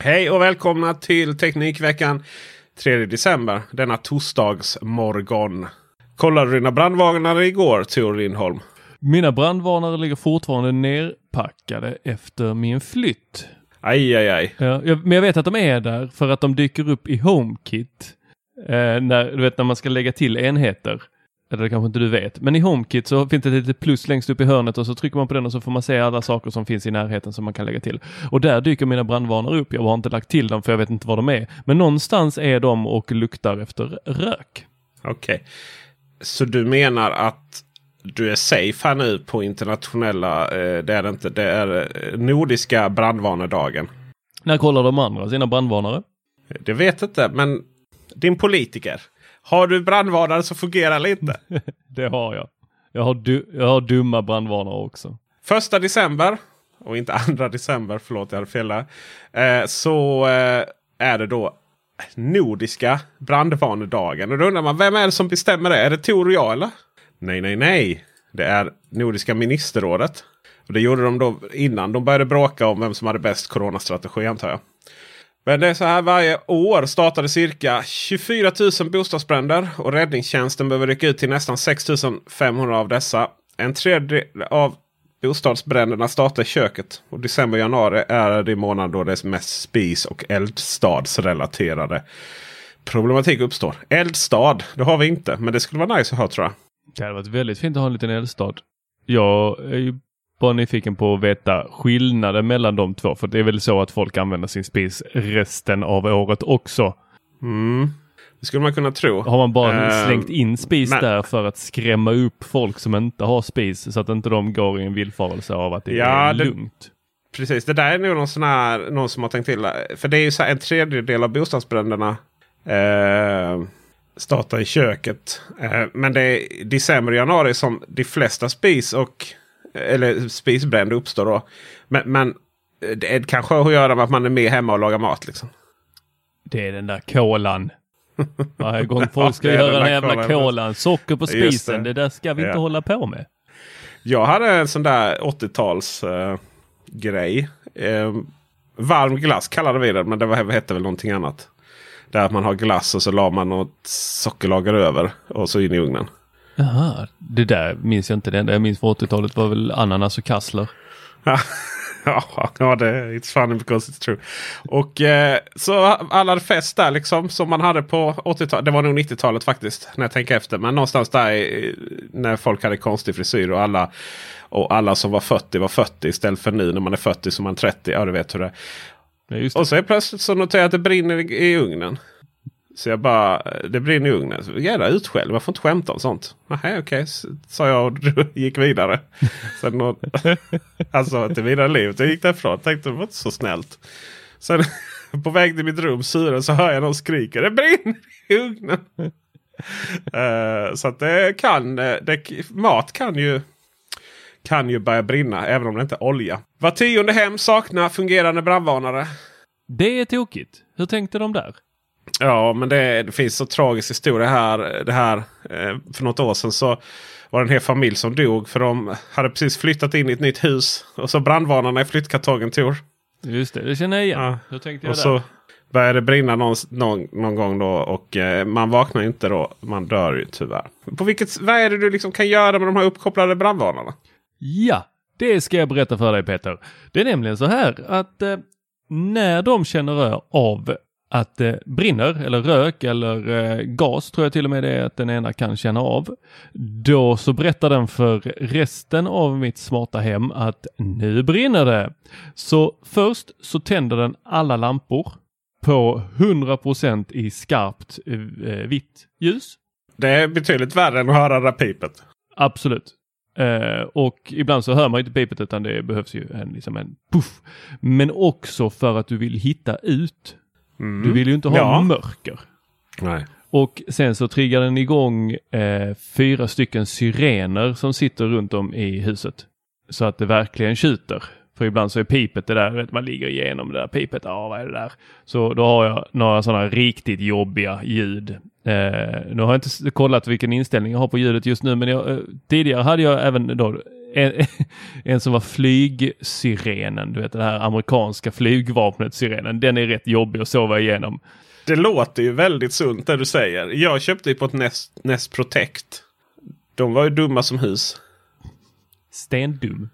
Hej och välkomna till Teknikveckan 3 december. Denna torsdagsmorgon. Kollade du dina brandvarnare igår Tor Lindholm? Mina brandvarnare ligger fortfarande nerpackade efter min flytt. Aj, aj, aj. Ja, men jag vet att de är där för att de dyker upp i HomeKit. Eh, när, du vet när man ska lägga till enheter. Eller det kanske inte du vet. Men i HomeKit så finns det ett litet plus längst upp i hörnet och så trycker man på den och så får man se alla saker som finns i närheten som man kan lägga till. Och där dyker mina brandvarnare upp. Jag har inte lagt till dem för jag vet inte var de är. Men någonstans är de och luktar efter rök. Okej. Så du menar att du är safe här nu på internationella, eh, det är det inte, det är eh, nordiska brandvarnedagen. När kollar de andra sina brandvarnare? Det vet inte, men din politiker. Har du brandvarnare som fungerar inte? Det har jag. Jag har, du, jag har dumma brandvarnare också. Första december och inte andra december, förlåt jag hade fel där. Eh, så eh, är det då Nordiska brandvarnedagen. Och då undrar man, vem är det som bestämmer det? Är det Tor och jag eller? Nej, nej, nej. Det är Nordiska ministerrådet. Och Det gjorde de då innan de började bråka om vem som hade bäst coronastrategi antar jag. Men det är så här varje år startade cirka 24 000 bostadsbränder och räddningstjänsten behöver rycka ut till nästan 6 500 av dessa. En tredjedel av bostadsbränderna startar i köket. Och december och januari är det månad då det är mest spis och eldstadsrelaterade problematik uppstår. Eldstad, det har vi inte. Men det skulle vara nice att ha tror jag. Det hade varit väldigt fint att ha en liten eldstad. Jag är ju bara nyfiken på att veta skillnaden mellan de två. För det är väl så att folk använder sin spis resten av året också. Mm. Det skulle man kunna tro. Har man bara Eh, slängt in spis men- där för att skrämma upp folk som inte har spis så att inte de går i en villfarelse av att det Ja, är det- lugnt. Precis, det där är nog någon, sån här, någon som har tänkt till. För det är ju så här, en tredjedel av bostadsbränderna eh, startar i köket. Eh, men det är december och januari som de flesta spis och eller spisbränder uppstår då. Men, men eh, det kanske har att göra med att man är med hemma och lagar mat. Liksom. Det är den där kolan. Varje gång folk ska Ja, göra den den jävla kolan. kolan. Socker på spisen. det. Det. där ska vi inte Ja. hålla på med. Jag hade en sån där 80-tals eh, grej. Eh, varm glass kallade vi det, men det var, hette väl någonting annat. Där man har glass och så la man något sockerlager över och så in i ugnen. Jaha, det där minns jag inte. Det enda jag minns från 80-talet var väl ananas och kassler. Ja, det it's funny because it's true. Och eh, så alla fest där liksom som man hade på 80-talet. Det var nog 90-talet faktiskt när jag tänker efter. Men någonstans där i, när folk hade konstig frisyr och alla och alla som var 40 var 40 istället för nu när man är 40 som man är 30. Ja, du vet hur det är. Ja. Och så är plötsligt så noterar jag att det brinner i, i ugnen. Så jag bara, det brinner i ugnen. Så, Jävla utskälld, man får inte skämta om sånt. Nej, okej, sa jag och gick vidare. Sen, nå- alltså inte vidare livet, jag gick därifrån. Tänkte det var inte så snällt. Sen på väg till mitt rum, syren, så hör jag någon skrika. Det brinner i ugnen. Eh, så att det kan, eh, det, mat kan ju kan ju börja brinna även om det inte är olja. Var tionde hem saknar fungerande brandvarnare. Det är tokigt. Hur tänkte de där? Ja, men det, det finns så tragisk historia här. Det här eh, för något år sedan så var det en hel familj som dog. För de hade precis flyttat in i ett nytt hus. Och så brandvarnarna i flyttkartongen tog. Just det, det känner jag igen. Ja. Tänkte jag Och där? så började det brinna någon, någon, någon gång då. Och eh, man vaknar inte då. Man dör ju tyvärr. På vilket, vad är det du liksom kan göra med de här uppkopplade brandvarnarna? Ja, det ska jag berätta för dig Peter. Det är nämligen så här att eh, när de känner av att det brinner eller rök eller eh, gas tror jag till och med det är att den ena kan känna av. Då så berättar den för resten av mitt smarta hem att nu brinner det. Så först så tänder den alla lampor på 100% i skarpt eh, vitt ljus. Det är betydligt värre än att höra det där pipet. Absolut. Eh, och ibland så hör man inte pipet utan det behövs ju en, liksom en puff. Men också för att du vill hitta ut. Du vill ju inte ha Ja. mörker. Nej. Och sen så triggar den igång eh, fyra stycken syrener som sitter runt om i huset. Så att det verkligen tjuter. För ibland så är pipet det där, vet, man ligger igenom det där pipet, ja vad är det där? Så då har jag några sådana riktigt jobbiga ljud. Eh, nu har jag inte kollat vilken inställning jag har på ljudet just nu men jag, eh, tidigare hade jag även då en, en som var flygsyrenen, du vet det här amerikanska flygvapnet syrenen. Den är rätt jobbig att sova igenom. Det låter ju väldigt sunt det du säger. Jag köpte ju på ett Nest, Nest Protect. De var ju dumma som hus. Stendum.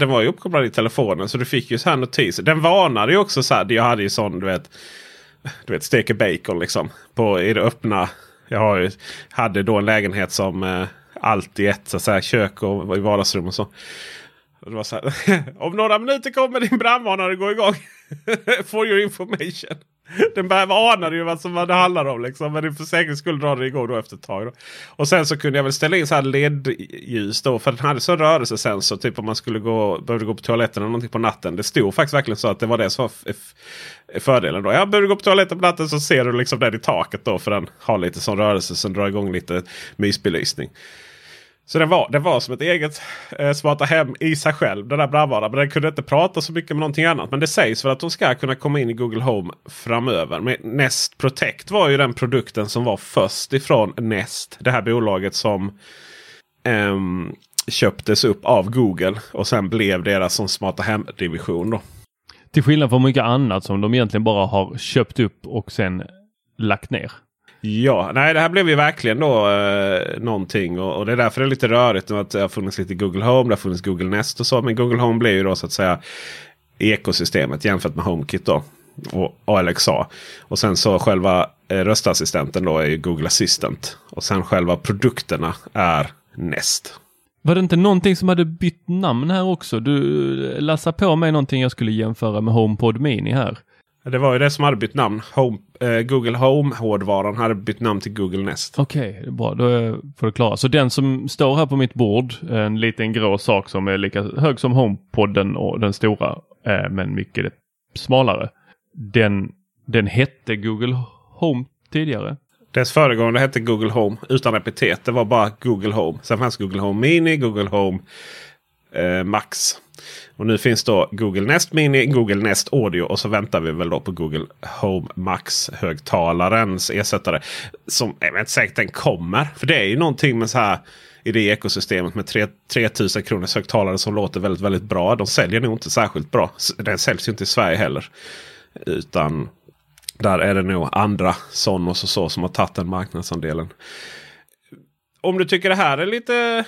Den var ju uppkopplad i telefonen så du fick ju så här notiser. Den varnade ju också så här. Jag hade ju sån du vet. Du vet steker bacon liksom. På, I det öppna. Jag har ju, hade då en lägenhet som eh, allt i ett så att säga, kök och i vardagsrum och så. Och det var så här, Om några minuter kommer din brandvarnare gå igång. For your information. Den anade ju vad som vad det handlar om. Liksom. Men för säkerhets skull drar den igång då efter ett tag. Då. Och sen så kunde jag väl ställa in så här LED-ljus då. För den hade så rörelsesensor. Typ om man skulle gå, behövde gå på toaletten eller någonting på natten. Det stod faktiskt verkligen så att det var det som var fördelen. Då. Ja, behöver du gå på toaletten på natten så ser du liksom den i taket då. För den har lite sån rörelse som drar igång lite mysbelysning. Så det var, den var som ett eget eh, smarta hem i sig själv. Den där brandvarnaren. Men den kunde inte prata så mycket med någonting annat. Men det sägs väl att de ska kunna komma in i Google Home framöver. Men Nest Protect var ju den produkten som var först ifrån Nest. Det här bolaget som eh, köptes upp av Google. Och sen blev deras som smarta hem-division. då. Till skillnad från mycket annat som de egentligen bara har köpt upp och sen lagt ner. Ja, nej det här blev ju verkligen då eh, någonting. Och, och det är därför det är lite rörigt att det har funnits lite Google Home, det har funnits Google Nest och så. Men Google Home blev ju då så att säga ekosystemet jämfört med HomeKit då. Och, och Alexa. Och sen så själva eh, röstassistenten då är ju Google Assistant. Och sen själva produkterna är Nest. Var det inte någonting som hade bytt namn här också? Du eh, lassade på mig någonting jag skulle jämföra med HomePod Mini här. Det var ju det som hade bytt namn. Home, eh, Google Home-hårdvaran hade bytt namn till Google Nest. Okej, är bra. Då är- får det klara. Så den som står här på mitt bord, en liten grå sak som är lika hög som HomePodden och den stora, eh, men mycket smalare. Den, den hette Google Home tidigare. Dess föregångare hette Google Home utan epitet. Det var bara Google Home. Sen fanns Google Home Mini, Google Home eh, Max. Och nu finns då Google Nest Mini, Google Nest Audio och så väntar vi väl då på Google Home Max högtalarens ersättare. Som jag vet inte säkert den kommer. För det är ju någonting med så här i det ekosystemet med 3 3000 kronors högtalare som låter väldigt, väldigt bra. De säljer nog inte särskilt bra. Den säljs ju inte i Sverige heller. Utan där är det nog andra Sonos och så som har tagit den marknadsandelen. Om du tycker det här är lite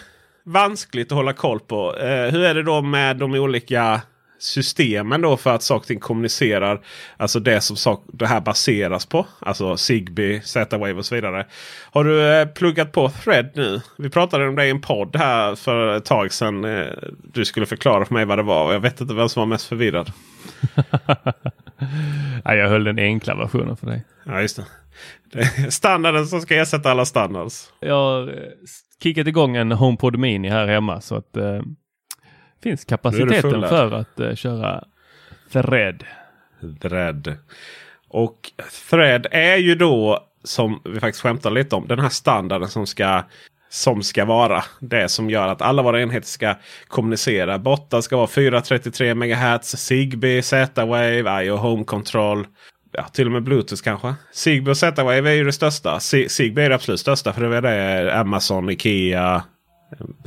vanskligt att hålla koll på. Eh, hur är det då med de olika systemen då för att saker och ting kommunicerar? Alltså det som sak, det här baseras på. Alltså Zigbee, Z-Wave och så vidare. Har du eh, pluggat på Thread nu? Vi pratade om det i en podd här för ett tag sedan. Eh, du skulle förklara för mig vad det var. och Jag vet inte vem som var mest förvirrad. Nej, jag höll den enkla versionen för dig. Ja, just det. det standarden som ska ersätta alla standards. Jag har eh, kickat igång en HomePod Mini här hemma så att eh, finns kapaciteten för att eh, köra Thread. Thread. Och Thread är ju då, som vi faktiskt skämtar lite om, den här standarden som ska som ska vara det som gör att alla våra enheter ska kommunicera. Botten ska vara 433 MHz, Zigbee, Z-Wave, IO Home Control. Ja, till och med Bluetooth kanske. Zigbee och Z-Wave är ju det största. Zigbee är det absolut största för det är det Amazon, Ikea,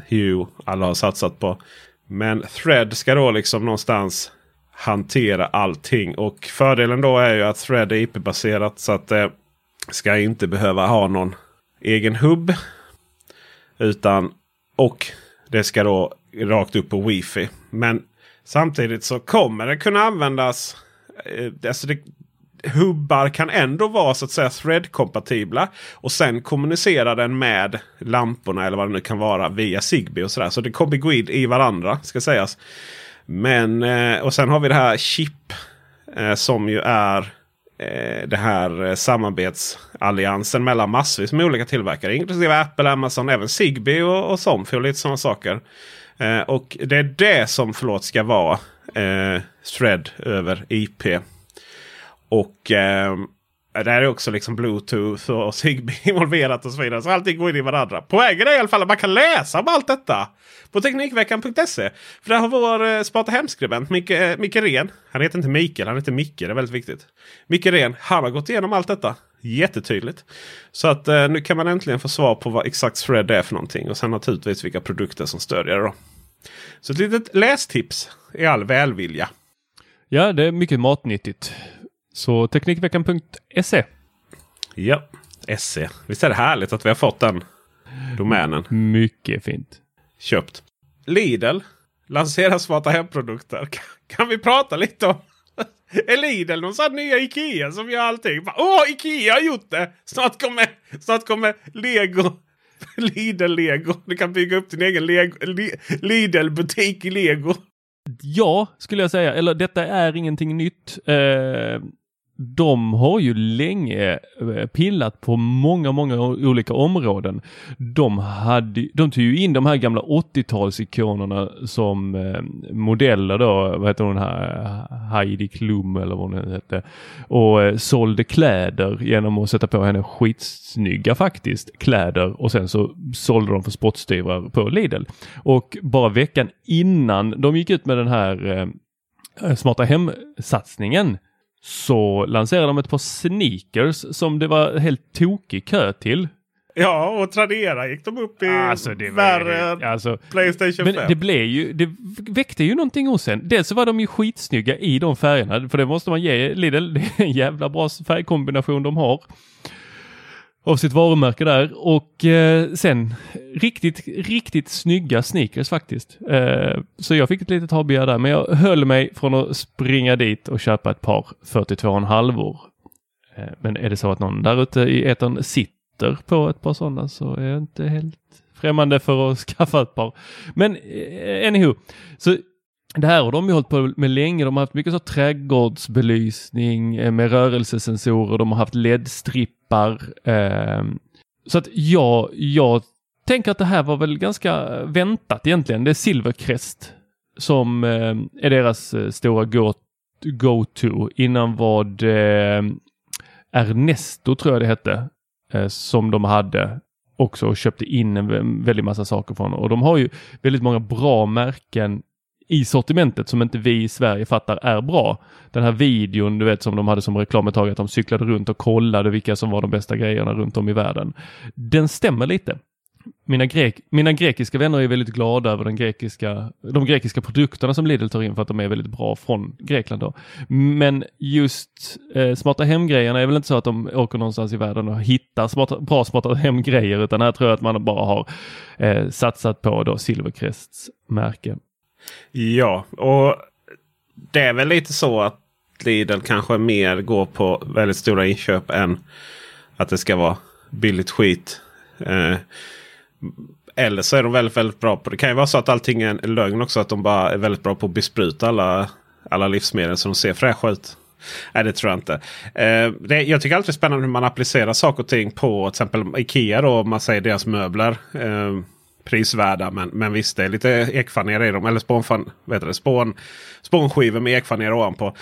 Hue alla har satsat på. Men Thread ska då liksom någonstans hantera allting. Och fördelen då är ju att Thread är IP-baserat så att det ska inte behöva ha någon egen hubb. Utan och det ska då rakt upp på wifi. Men samtidigt så kommer det kunna användas. Eh, alltså det, hubbar kan ändå vara så att säga thread-kompatibla. Och sen kommunicera den med lamporna eller vad det nu kan vara via Zigbee och sådär. Så det kommer gå in i varandra ska sägas. Men eh, och sen har vi det här chip eh, som ju är eh, Eh, det här eh, samarbetsalliansen mellan massvis med olika tillverkare. Inklusive Apple, Amazon, även Zigbee och, och Somfy och lite sådana saker. Eh, och det är det som förlåt ska vara thread över IP. Och eh, där är också liksom Bluetooth och Zigbee involverat och så vidare. Så allting går in i varandra. Poängen är i alla fall att man kan läsa om allt detta på Teknikveckan.se. För där har vår eh, smarta Sparta Hem-skribent Micke, eh, Micke Ren. Han heter inte Mikael, han heter Micke. Det är väldigt viktigt. Micke Ren, han har gått igenom allt detta. Jättetydligt. Så att eh, nu kan man äntligen få svar på vad exakt Thread är för någonting. Och sen naturligtvis vilka produkter som stödjer det. Då. Så ett litet lästips i all välvilja. Ja, det är mycket matnyttigt. Så Teknikveckan.se. Ja, SE. Visst är det härligt att vi har fått den domänen? Mycket fint. Köpt. Lidl lanserar smarta hemprodukter. Kan vi prata lite om är Lidl någon sån nya Ikea som gör allting? Åh, Ikea har gjort det! Snart kommer, snart kommer Lego. Lidl-lego. Du kan bygga upp din egen Lidl-butik i Lego. Ja, skulle jag säga. Eller detta är ingenting nytt. Eh, de har ju länge eh, pillat på många, många olika områden. De, hade, de tog ju in de här gamla 80-talsikonerna som eh, modeller då, vad heter hon här, Heidi Klum eller vad hon hette, och eh, sålde kläder genom att sätta på henne skitsnygga faktiskt kläder och sen så sålde de för spottstyvrar på Lidl. Och bara veckan innan de gick ut med den här eh, eh smarta hem-satsningen så lanserade de ett par sneakers som det var helt tokig kö till. Ja, och Tradera gick de upp i alltså, det värre alltså, Playstation 5. Men det blev ju, det väckte ju någonting hos en. Dels så var de ju skitsnygga i de färgerna, för det måste man ge Lidl. Det är en jävla bra färgkombination de har av sitt varumärke där och eh, sen riktigt, riktigt snygga sneakers faktiskt. Eh, så jag fick ett litet hobbygär där men jag höll mig från att springa dit och köpa ett par 42,5 år. Eh, men är det så att någon där ute i etern sitter på ett par sådana så är jag inte helt främmande för att skaffa ett par. Men eh, anywho, så det här har de ju hållit på med länge. De har haft mycket så trädgårdsbelysning eh, med rörelsesensorer. De har haft LED-strippar. Eh, så att jag, jag tänker att det här var väl ganska väntat egentligen. Det är Silvercrest som eh, är deras eh, stora go-to. Go Innan vad eh, Ernesto tror jag det hette eh, som de hade också och köpte in en väldigt massa saker från. Och de har ju väldigt många bra märken i sortimentet som inte vi i Sverige fattar är bra. Den här videon du vet som de hade som reklam ett tag att de cyklade runt och kollade vilka som var de bästa grejerna runt om i världen. Den stämmer lite. Mina, grek mina grekiska vänner är väldigt glada över den grekiska, de grekiska produkterna som Lidl tar in för att de är väldigt bra från Grekland. Då. Men just eh, smarta hemgrejerna är väl inte så att de åker någonstans i världen och hittar smarta, bra smarta hemgrejer utan här tror jag att man bara har eh, satsat på då Silvercrests märke. Ja, och det är väl lite så att Lidl kanske mer går på väldigt stora inköp än att det ska vara billigt skit. Eh, eller så är de väldigt, väldigt bra på det. kan ju vara så att allting är en lögn också. Att de bara är väldigt bra på att bespruta alla, alla livsmedel så de ser fräscha ut. Nej, det tror jag inte. Eh, det, jag tycker alltid det är spännande hur man applicerar saker och ting på till exempel Ikea. Då, om man säger deras möbler. Eh, prisvärda. Men, men visst, det är lite ekfaner i dem. Eller spånfan, vet du, spån, spånskivor med ekfaner ovanpå.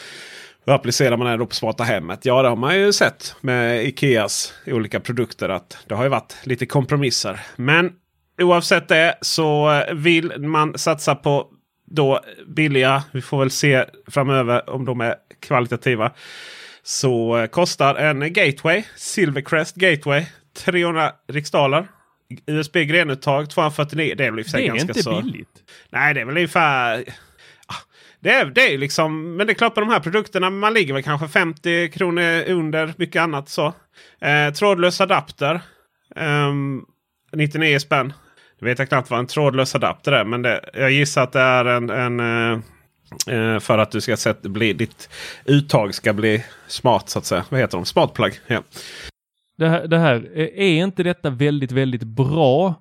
Hur applicerar man det då på smarta hemmet? Ja, det har man ju sett med Ikeas olika produkter. att Det har ju varit lite kompromisser. Men oavsett det så vill man satsa på då billiga. Vi får väl se framöver om de är kvalitativa. Så kostar en Gateway, Silvercrest Gateway, 300 riksdaler. USB-grenuttag 249. Det är väl i och för sig Det är ganska inte så. billigt. Nej, det är väl ungefär... Ah, Det är, det är liksom, men det är klart på de här produkterna man ligger väl kanske 50 kronor under mycket annat. så. Eh, trådlös adapter. ehm, 99 spänn. Jag vet jag knappt vad en trådlös adapter är. Men det, jag gissar att det är en, en eh, eh, för att du ska sätta, bli, ditt uttag ska bli smart så att säga. Vad heter de? Smart plug. Ja. Det här, det här, eh, är inte detta väldigt, väldigt bra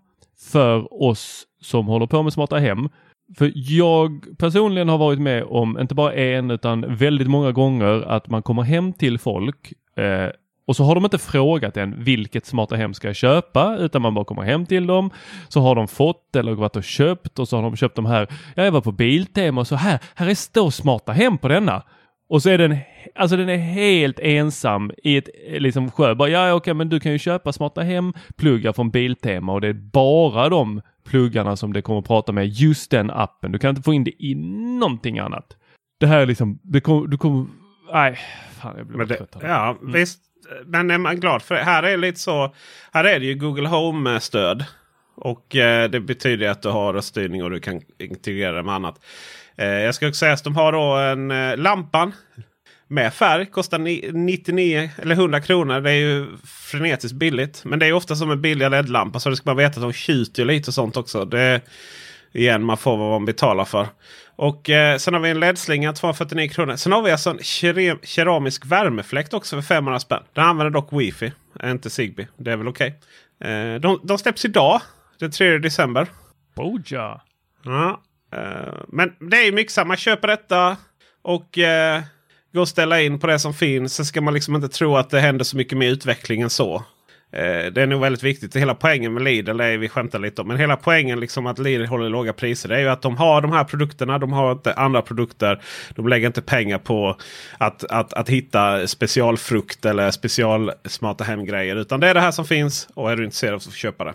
för oss som håller på med smarta hem? För jag personligen har varit med om, inte bara en utan väldigt många gånger att man kommer hem till folk eh, och så har de inte frågat än vilket smarta hem ska jag köpa utan man bara kommer hem till dem. Så har de fått eller varit och köpt och så har de köpt de här. Jag var på Biltema och så här, här är står smarta hem på denna. Och så är det en alltså den är helt ensam i ett liksom sjö. Bara, ja okej men du kan ju köpa smarta hem pluggar från Biltema och det är bara de pluggarna som det kommer att prata med just den appen. Du kan inte få in det i någonting annat. Det här är liksom, det kommer, du kommer, nej, fan jag blir trött ja, visst. Men är man glad för det? Här är lite så. Här är det ju Google Home-stöd. Och eh, det betyder att du har röststyrning och du kan integrera det med annat. Eh, jag ska också säga att de har då en eh, lampan med färg. Kostar ni- 99 eller 100 kronor. Det är ju frenetiskt billigt. Men det är ofta som en billig LED-lampa. Så det ska man veta att de tjuter lite och sånt också. Det, igen, man får vad man betalar för. Och eh, sen har vi en LED-slinga 249 kronor. Sen har vi alltså en kere- keramisk värmefläkt också för 500 spänn. Den använder dock wifi, inte Zigbee. Det är väl okej. Eh, de, de släpps idag, den 3 december. Boja. Ja, eh, men det är ju mycket här, Man köper detta och eh, går och ställa in på det som finns. Sen ska man liksom inte tro att det händer så mycket med utvecklingen så. Eh, det är nog väldigt viktigt. Hela poängen med Lidl är vi skämtar lite om. Men hela poängen liksom att Lidl håller låga priser. Det är ju att de har de här produkterna. De har inte andra produkter. De lägger inte pengar på att, att, att hitta specialfrukt eller specialsmarta hemgrejer. Utan det är det här som finns. Och är du intresserad så köpa det.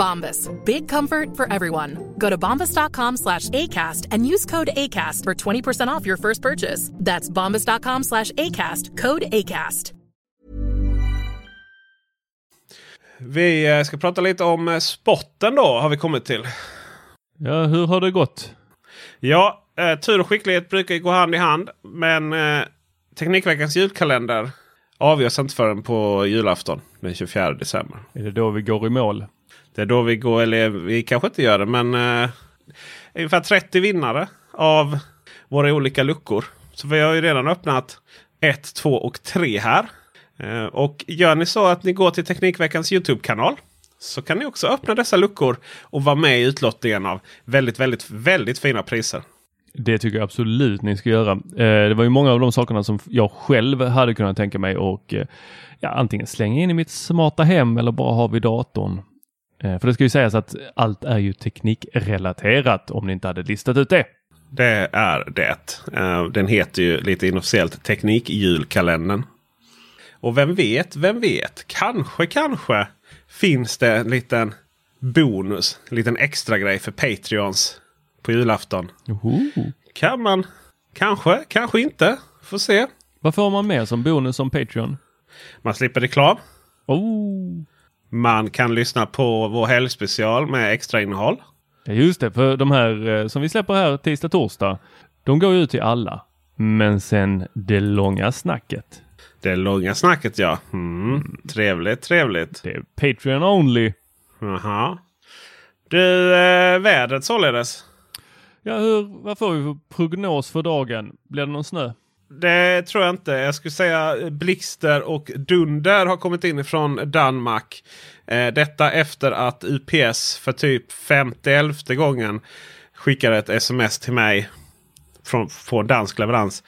Bombas. Big comfort for everyone. Go to bombas.com slash ACAST and use code ACAST for 20% off your first purchase. That's bombas.com slash ACAST. Code ACAST. Vi eh, ska prata lite om eh, spotten då har vi kommit till. Ja, hur har det gått? Ja, eh, tur och skicklighet brukar gå hand i hand. Men Teknikveckans julkalender avgörs inte förrän på julafton den 24 december. Är det då vi går i mål? Det är då vi går, eller vi kanske inte gör det, men eh, ungefär 30 vinnare av våra olika luckor. Så vi har ju redan öppnat 1, 2 och 3 här. Eh, och gör ni så att ni går till Teknikveckans Youtube-kanal. Så kan ni också öppna dessa luckor och vara med i utlottningen av väldigt, väldigt, väldigt fina priser. Det tycker jag absolut ni ska göra. Eh, det var ju många av de sakerna som jag själv hade kunnat tänka mig och eh, ja, antingen slänga in i mitt smarta hem eller bara ha vid datorn. Eh, för det ska ju sägas att allt är ju teknikrelaterat om ni inte hade listat ut det. Det är det. Eh, den heter ju lite inofficiellt Teknikjulkalendern. Och vem vet, vem vet? Kanske, kanske finns det en liten bonus. En liten extra grej för Patreons på julafton. Oho. Kan man? Kanske, kanske inte. Får se. Vad får man med som bonus som Patreon? Man slipper reklam. Oh. Man kan lyssna på vår helgspecial med extra innehåll. Ja, just det, för de här eh, som vi släpper här tisdag, torsdag, de går ju ut till alla. Men sen det långa snacket. Det långa snacket ja. Mm. Trevligt, trevligt. Det är Patreon only. Jaha. Du, eh, vädret således. Ja, hur, vad får vi för prognos för dagen? Blir det någon snö? Det tror jag inte. Jag skulle säga blixter och dunder har kommit in ifrån Danmark. Eh, detta efter att UPS för typ 50 gången skickade ett sms till mig från, från dansk leverans.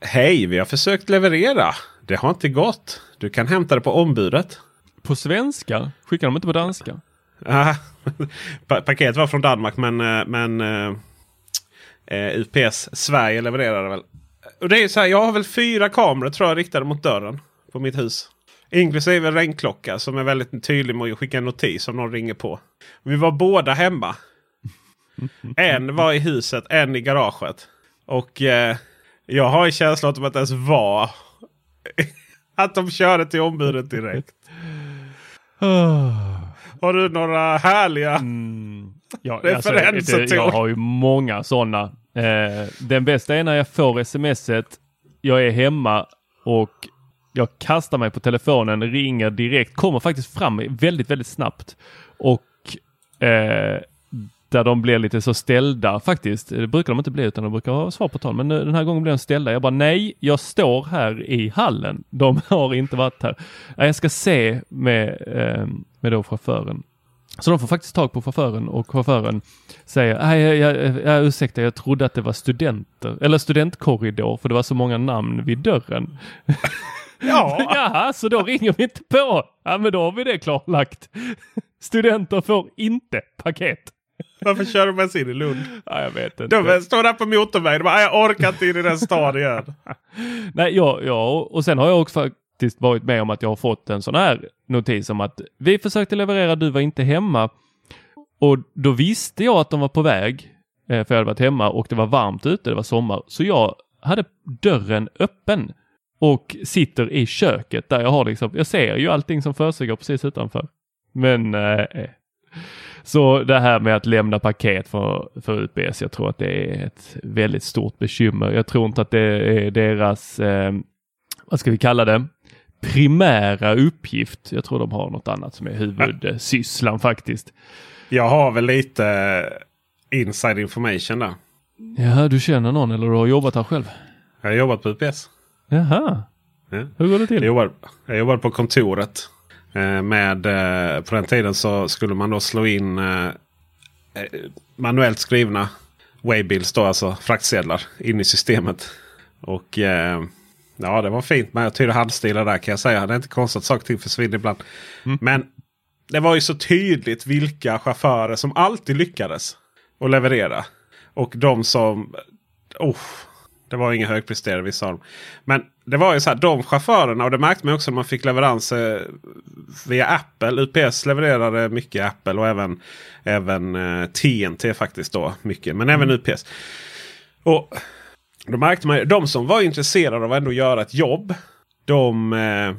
Hej, vi har försökt leverera. Det har inte gått. Du kan hämta det på ombudet. På svenska? Skickar de inte på danska? Ah, pa- paket var från Danmark men, eh, men eh, UPS Sverige levererade väl. Och det är så här, jag har väl fyra kameror tror jag riktade mot dörren på mitt hus. Inklusive en regnklocka som är väldigt tydlig med att skicka en notis om någon ringer på. Vi var båda hemma. En var i huset, en i garaget. Och eh, jag har en känsla av att det ens var att de körde till ombudet direkt. Har du några härliga Ja, referenser alltså, det, till? jag har ju många sådana. Eh, den bästa är när jag får smset. Jag är hemma och jag kastar mig på telefonen, ringer direkt, kommer faktiskt fram väldigt, väldigt snabbt. Och eh, där de blir lite så ställda faktiskt. Det brukar de inte bli utan de brukar ha svar på tal. Men nu, den här gången blev de ställda. Jag bara nej, jag står här i hallen. De har inte varit här. Jag ska se med, eh, med då chauffören. Så de får faktiskt tag på chauffören och chauffören säger, nej jag, jag, jag, ursäkta jag trodde att det var studenter, eller studentkorridor för det var så många namn vid dörren. Ja, Jaha, så då ringer vi inte på. Ja men då har vi det klarlagt. Studenter får inte paket. varför kör de ens in i Lund? Ja, jag vet inte. De står där på motorvägen och bara, "Nej, jag orkar inte in i den staden igen. Nej, ja, ja, och sen har jag också faktiskt varit med om att jag har fått en sån här notis om att vi försökte leverera, du var inte hemma. Och då visste jag att de var på väg, eh, för jag hade varit hemma och det var varmt ute, det var sommar. Så jag hade dörren öppen och sitter i köket där jag har liksom, jag ser ju allting som försiggår precis utanför. Men eh, så det här med att lämna paket för, för UPS, jag tror att det är ett väldigt stort bekymmer. Jag tror inte att det är deras, eh, vad ska vi kalla det, primära uppgift. Jag tror de har något annat som är huvudsysslan faktiskt. Jag har väl lite inside information där. Ja, du känner någon eller du har jobbat här själv? Jag har jobbat på UPS. Jaha, Ja. hur går det Jag till? jobbade, jag jobbade på kontoret. Eh, med, eh, på den tiden så skulle man då slå in eh, manuellt skrivna waybills, då, alltså fraktsedlar, in i systemet. Och ja, det var fint med tydliga handstilar där kan jag säga. Det är inte konstigt att saker och ting försvinner ibland. Men det var ju så tydligt vilka chaufförer som alltid lyckades att leverera. Och de som... Oh, det var inga högpresterare vissa av dem. Men det var ju så här, de chaufförerna och det märkte man också när man fick leveranser via Apple. UPS levererade mycket Apple och även, även eh, TNT faktiskt då. Mycket, men även UPS. Och då märkte man de som var intresserade av att ändå göra ett jobb. De eh,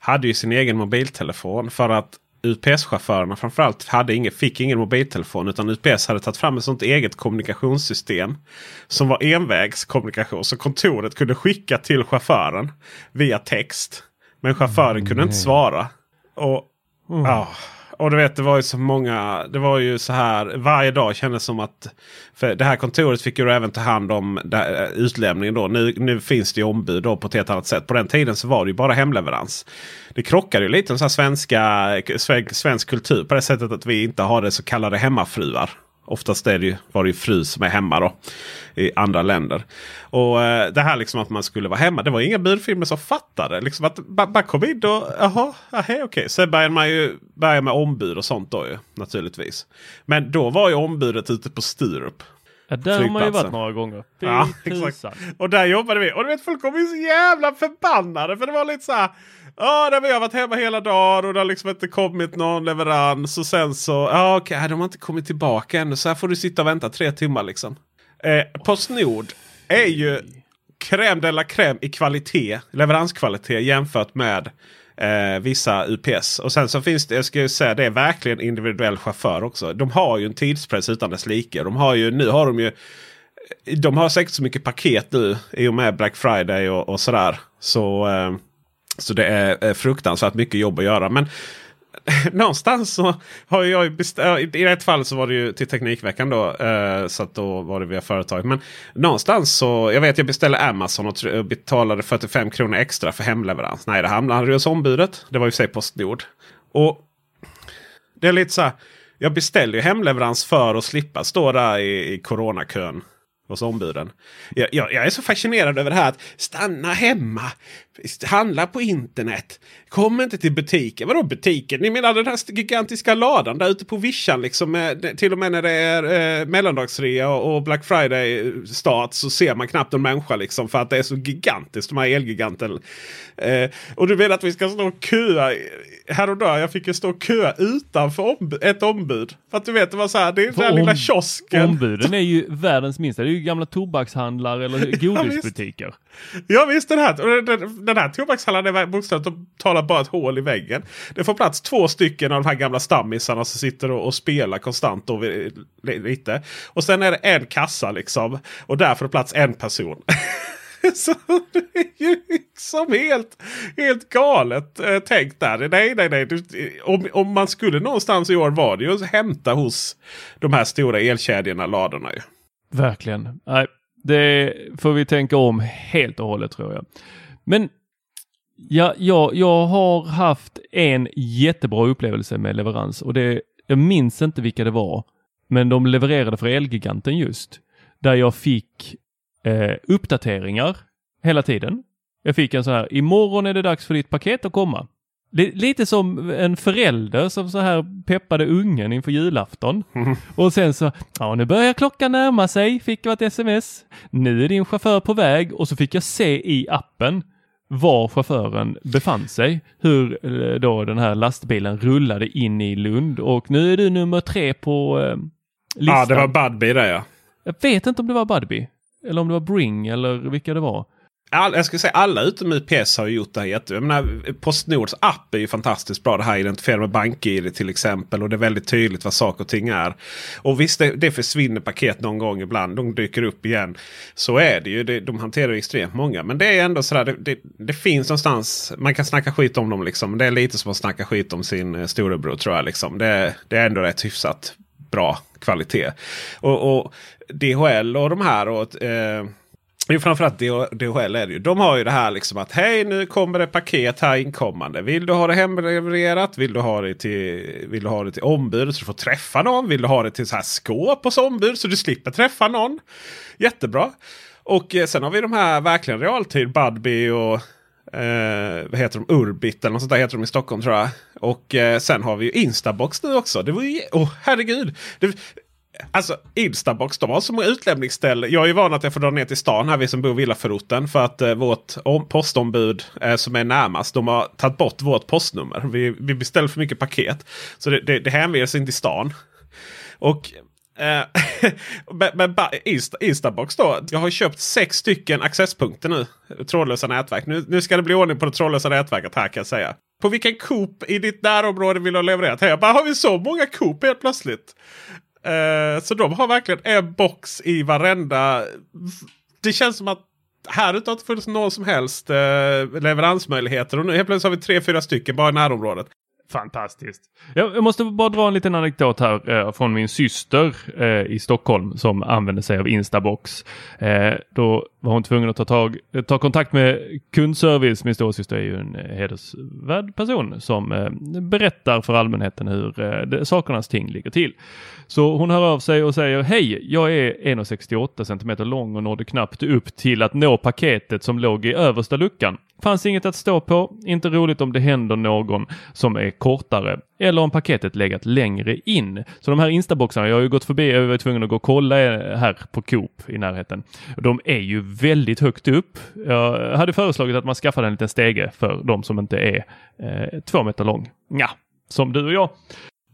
hade ju sin egen mobiltelefon. För att UPS-chaufförerna framförallt hade ingen, fick ingen mobiltelefon. Utan UPS hade tagit fram ett sånt eget kommunikationssystem. Som var envägskommunikation. Så kontoret kunde skicka till chauffören via text. Men chauffören kunde inte svara. Och, ja, och du vet det var ju så många. Det var ju så här varje dag kändes som att. För det här kontoret fick ju även ta hand om där, eh, utlämningen då. Nu, nu finns det ju ombud då på ett helt annat sätt. På den tiden så var det ju bara hemleverans. Det krockade ju lite med så svenska, svensk, svensk kultur på det sättet att vi inte har det så kallade hemmafruar. Oftast är det ju, var det ju fru som är hemma då. I andra länder. Och eh, det här liksom att man skulle vara hemma. Det var inga budfirmor som fattade. Liksom att man kom in och jaha, okej. Okay. Sen började man ju börja med ombud och sånt då ju. Naturligtvis. Men då var ju ombudet ute på Sturup. Ja, där har man ju varit några gånger. Ja, exakt. Och där jobbade vi. Och du vet folk kom ju så jävla förbannade. För det var lite så här ah, där vi har varit hemma hela dagen och det har liksom inte kommit någon leverans. Och sen så, ja okej, de har inte kommit tillbaka ännu. Så här får du sitta och vänta tre timmar liksom. Eh, Postnord är ju crème de la crème i kvalitet, leveranskvalitet jämfört med eh, vissa UPS. Och sen så finns det, jag ska ju säga det är verkligen individuell chaufför också. De har ju en tidspress utan dess like. De har ju, nu har de ju de har säkert så mycket paket nu i och med Black Friday och, och sådär. Så, eh, så det är fruktansvärt mycket jobb att göra. Men någonstans så har jag ju beställt. I ett fall så var det ju till Teknikveckan då. Eh, så att då var det via företaget. Men någonstans så. Jag vet jag beställde Amazon och betalade 45 kronor extra för hemleverans. Nej det hamnade ju hos ombudet. Det var ju sig Postnord. Och det är lite så här. Jag beställde ju hemleverans för att slippa stå där i, i coronakön hos ombuden. Jag, jag, jag är så fascinerad över det här att stanna hemma. Handla på internet. Kom inte till butiken. Vadå butiken? Ni menar den här gigantiska ladan där ute på vischan. Liksom, med, till och med när det är eh, mellandagsrea och, och Black Friday start så ser man knappt en människa. Liksom, för att det är så gigantiskt. De här elgiganten. Eh, och du menar att vi ska stå och köa. Häromdagen jag fick ju stå och köa utanför omb- ett ombud. För att du vet det var så här. Det är den där lilla kiosken. Ombuden är ju världens minsta. Det är ju gamla tobakshandlare eller godisbutiker. Ja visst den här, den, den här tobakshallen är bokstavligt talat bara ett hål i väggen. Det får plats två stycken av de här gamla stammisarna som sitter och, och spelar konstant. Och, lite. och sen är det en kassa liksom. Och där får det plats en person. Så det är ju liksom helt, helt galet eh, tänkt där. Nej, nej, nej. Du, om, om man skulle någonstans i år var det ju att hämta hos de här stora elkedjorna, ladorna ju. Verkligen. Nej, det får vi tänka om helt och hållet tror jag. Men ja, jag, jag har haft en jättebra upplevelse med leverans och det, jag minns inte vilka det var, men de levererade för Elgiganten just. Där jag fick eh, uppdateringar hela tiden. Jag fick en sån här, imorgon är det dags för ditt paket att komma. Li- Lite som en förälder som så här peppade ungen inför julafton. Och sen så, ja nu börjar klockan närma sig, fick jag ett sms. Nu är din chaufför på väg och så fick jag se i appen var chauffören befann sig. Hur eh, då den här lastbilen rullade in i Lund och nu är du nummer tre på eh, listan. Ja, det var Budbee där ja. Jag vet inte om det var Budbee eller om det var Bring eller vilka det var. All, jag skulle säga alla utom UPS har gjort det här jättebra. Menar, Postnords app är ju fantastiskt bra. Det här identifierar med BankID till exempel. Och det är väldigt tydligt vad saker och ting är. Och visst, det, det försvinner paket någon gång ibland. De dyker upp igen. Så är det ju. Det, de hanterar ju extremt många. Men det är ändå sådär. Det, det, det finns någonstans. Man kan snacka skit om dem liksom. Det är lite som att snacka skit om sin eh, storebror tror jag. Liksom. Det, det är ändå rätt hyfsat bra kvalitet. Och, och DHL och de här. Och, eh, Jo, framförallt DHL är det ju. De har ju det här liksom att hej nu kommer det paket här inkommande. Vill du ha det hemlevererat? Vill du ha det till, vill du ha det till ombud så du får träffa någon? Vill du ha det till så här skåp hos ombud så du slipper träffa någon? Jättebra. Och eh, sen har vi de här verkligen realtid Budbee och eh, vad heter de? Urbit eller något sånt där heter de i Stockholm tror jag. Och eh, sen har vi ju Instabox nu också. Det var ju, oh, herregud. Det, Alltså Instabox, de har så många utlämningsställen. Jag är ju van att jag får dra ner till stan här, vi som bor i villaförorten. För att eh, vårt postombud eh, som är närmast, de har tagit bort vårt postnummer. Vi, vi beställer för mycket paket. Så det, det, det hänvisas inte till stan. Och eh, men, men Insta, Instabox då. Jag har köpt sex stycken accesspunkter nu. Trådlösa nätverk. Nu, nu ska det bli ordning på det trådlösa nätverket här kan jag säga. På vilken Coop i ditt närområde vill du ha levererat? Här, jag bara, har vi så många Coop helt plötsligt? Eh, så de har verkligen en box i varenda. Det känns som att här ute har inte funnits någon som helst eh, leveransmöjligheter. Och nu helt plötsligt har vi tre, fyra stycken bara i närområdet. Fantastiskt. Jag måste bara dra en liten anekdot här eh, från min syster eh, i Stockholm som använde sig av Instabox. Eh, då var hon tvungen att ta, tag, eh, ta kontakt med kundservice. Min storasyster är ju en eh, hedersvärd person som eh, berättar för allmänheten hur eh, sakernas ting ligger till. Så hon hör av sig och säger Hej, jag är 1,68 cm lång och nådde knappt upp till att nå paketet som låg i översta luckan. Fanns inget att stå på, inte roligt om det händer någon som är kortare eller om paketet legat längre in. Så de här instaboxarna, jag har ju gått förbi, jag var tvungen att gå och kolla här på Coop i närheten. De är ju väldigt högt upp. Jag hade föreslagit att man skaffade en liten stege för de som inte är eh, två meter lång. Ja, som du och jag.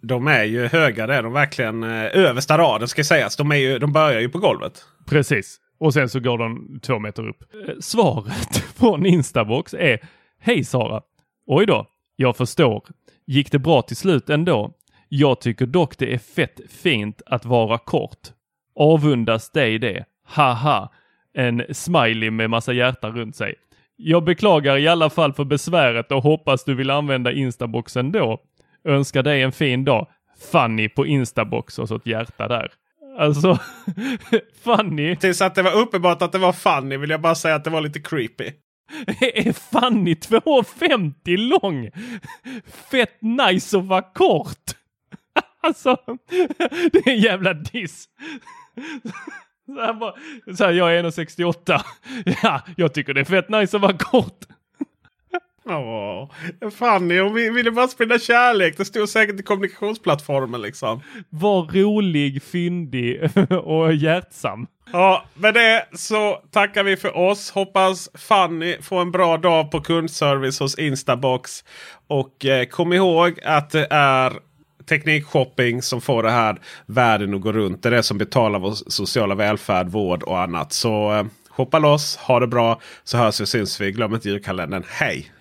De är ju höga, det är de verkligen. Eh, översta raden ska sägas. De, är ju, de börjar ju på golvet. Precis. Och sen så går de två meter upp. Eh, svaret från Instabox är Hej Sara! Oj då, jag förstår. Gick det bra till slut ändå? Jag tycker dock det är fett fint att vara kort. Avundas dig det. Haha! En smiley med massa hjärta runt sig. Jag beklagar i alla fall för besväret och hoppas du vill använda Instabox ändå. Önskar dig en fin dag. Fanny på Instabox och så ett hjärta där. Alltså, Fanny. Tills att det var uppenbart att det var Fanny vill jag bara säga att det var lite creepy. Är Fanny 2,50 lång? Fett nice att vara kort. Alltså, det är en jävla diss. Så här bara, så här, jag är 1,68. Ja, jag tycker det är fett nice att vara kort. Åh, Fanny hon ville bara sprida kärlek. Det stod säkert i kommunikationsplattformen liksom. Var rolig, fyndig och hjärtsam. Ja, med det så tackar vi för oss. Hoppas Fanny får en bra dag på kundservice hos Instabox. Och eh, kom ihåg att det är teknikshopping som får det här världen att gå runt. Det är det som betalar vår sociala välfärd, vård och annat. Så eh, hoppa loss, ha det bra så hörs vi och syns vi. Glöm inte julkalendern. Hej!